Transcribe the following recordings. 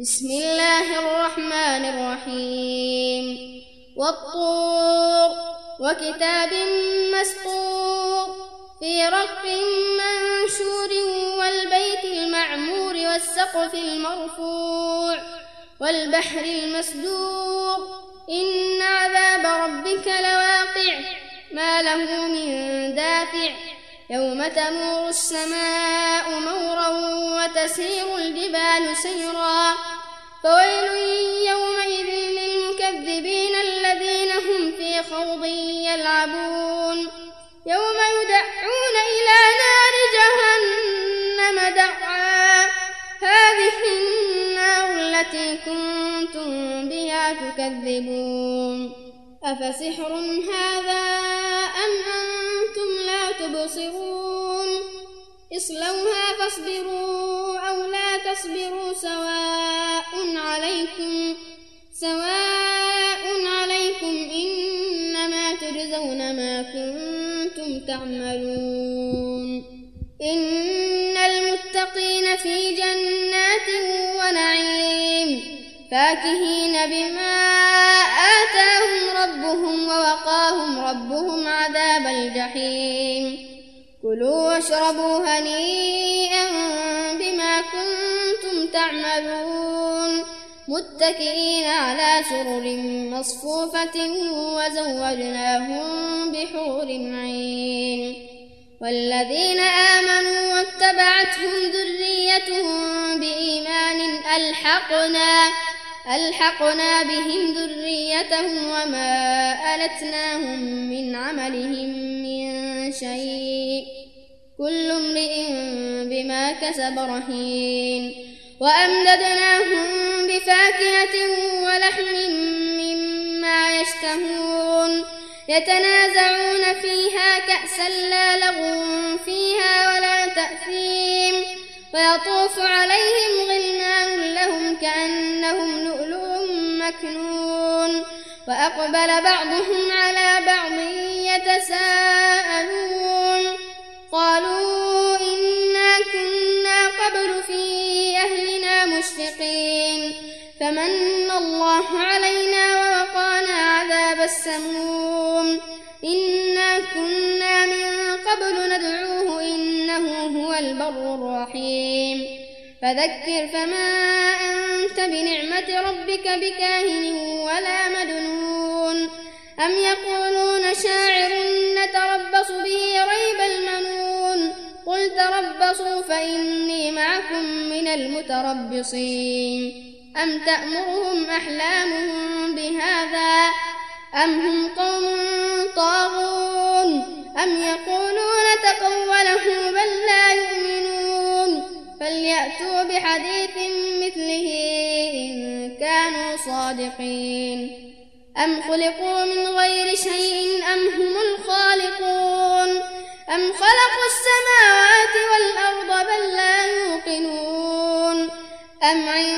بسم الله الرحمن الرحيم والطور وكتاب مسطور في رق منشور والبيت المعمور والسقف المرفوع والبحر المسدور إن عذاب ربك لواقع ما له من دافع يوم تمور السماء مورا وتسير الجبال سيرا. فويل يومئذ للمكذبين الذين هم في خوض يلعبون. يوم يدعون إلى نار جهنم دعا. هذه النار التي كنتم بها تكذبون. أفسحر هذا أم أنتم لا تبصرون؟ اصلوها فاصبروا. تصبروا سواء عليكم سواء عليكم إنما تجزون ما كنتم تعملون. إن المتقين في جنات ونعيم فاكهين بما آتاهم ربهم ووقاهم ربهم عذاب الجحيم. كلوا واشربوا هنيئا بما كنتم تعملون. متكئين على سرر مصفوفة وزوجناهم بحور عين. والذين آمنوا واتبعتهم ذريتهم بإيمان ألحقنا ألحقنا بهم ذريتهم وما ألتناهم من عملهم من شيء. كل امرئ بما كسب رهين. وأمددناهم بفاكهة ولحم مما يشتهون. يتنازعون فيها كأسا لا لغو فيها ولا تأثيم. ويطوف عليهم غلمان لهم كأنهم لؤلؤ مكنون. وأقبل بعضهم على بعض يتساءلون. قالوا فمن الله علينا ووقانا عذاب السموم. إنا كنا من قبل ندعوه إنه هو البر الرحيم. فذكر فما أنت بنعمة ربك بكاهن ولا مجنون. أم يقولون شاعر نتربص به ريب المنون. قل تربصوا فإني معكم من المتربصين. أم تأمرهم أحلامهم بهذا أم هم قوم طاغون أم يقولون تقوله بل لا يؤمنون فليأتوا بحديث مثله إن كانوا صادقين أم خلقوا من غير شيء أم هم الخالقون أم خلقوا السماوات والأرض بل لا يوقنون أم عندهم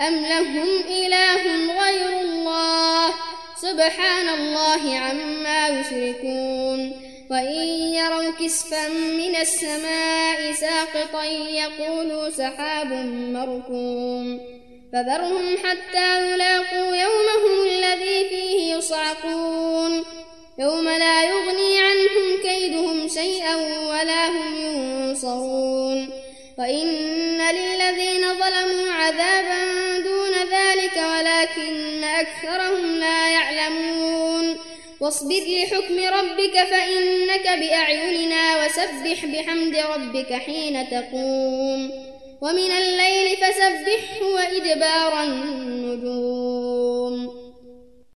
أم لهم إله غير الله سبحان الله عما يشركون وإن يروا كسفا من السماء ساقطا يقولوا سحاب مركوم فذرهم حتى يلاقوا يومهم الذي فيه يصعقون يوم لا يغني ولكن أكثرهم لا يعلمون. واصبر لحكم ربك فإنك بأعيننا وسبح بحمد ربك حين تقوم. ومن الليل فسبحه وإدبار النجوم.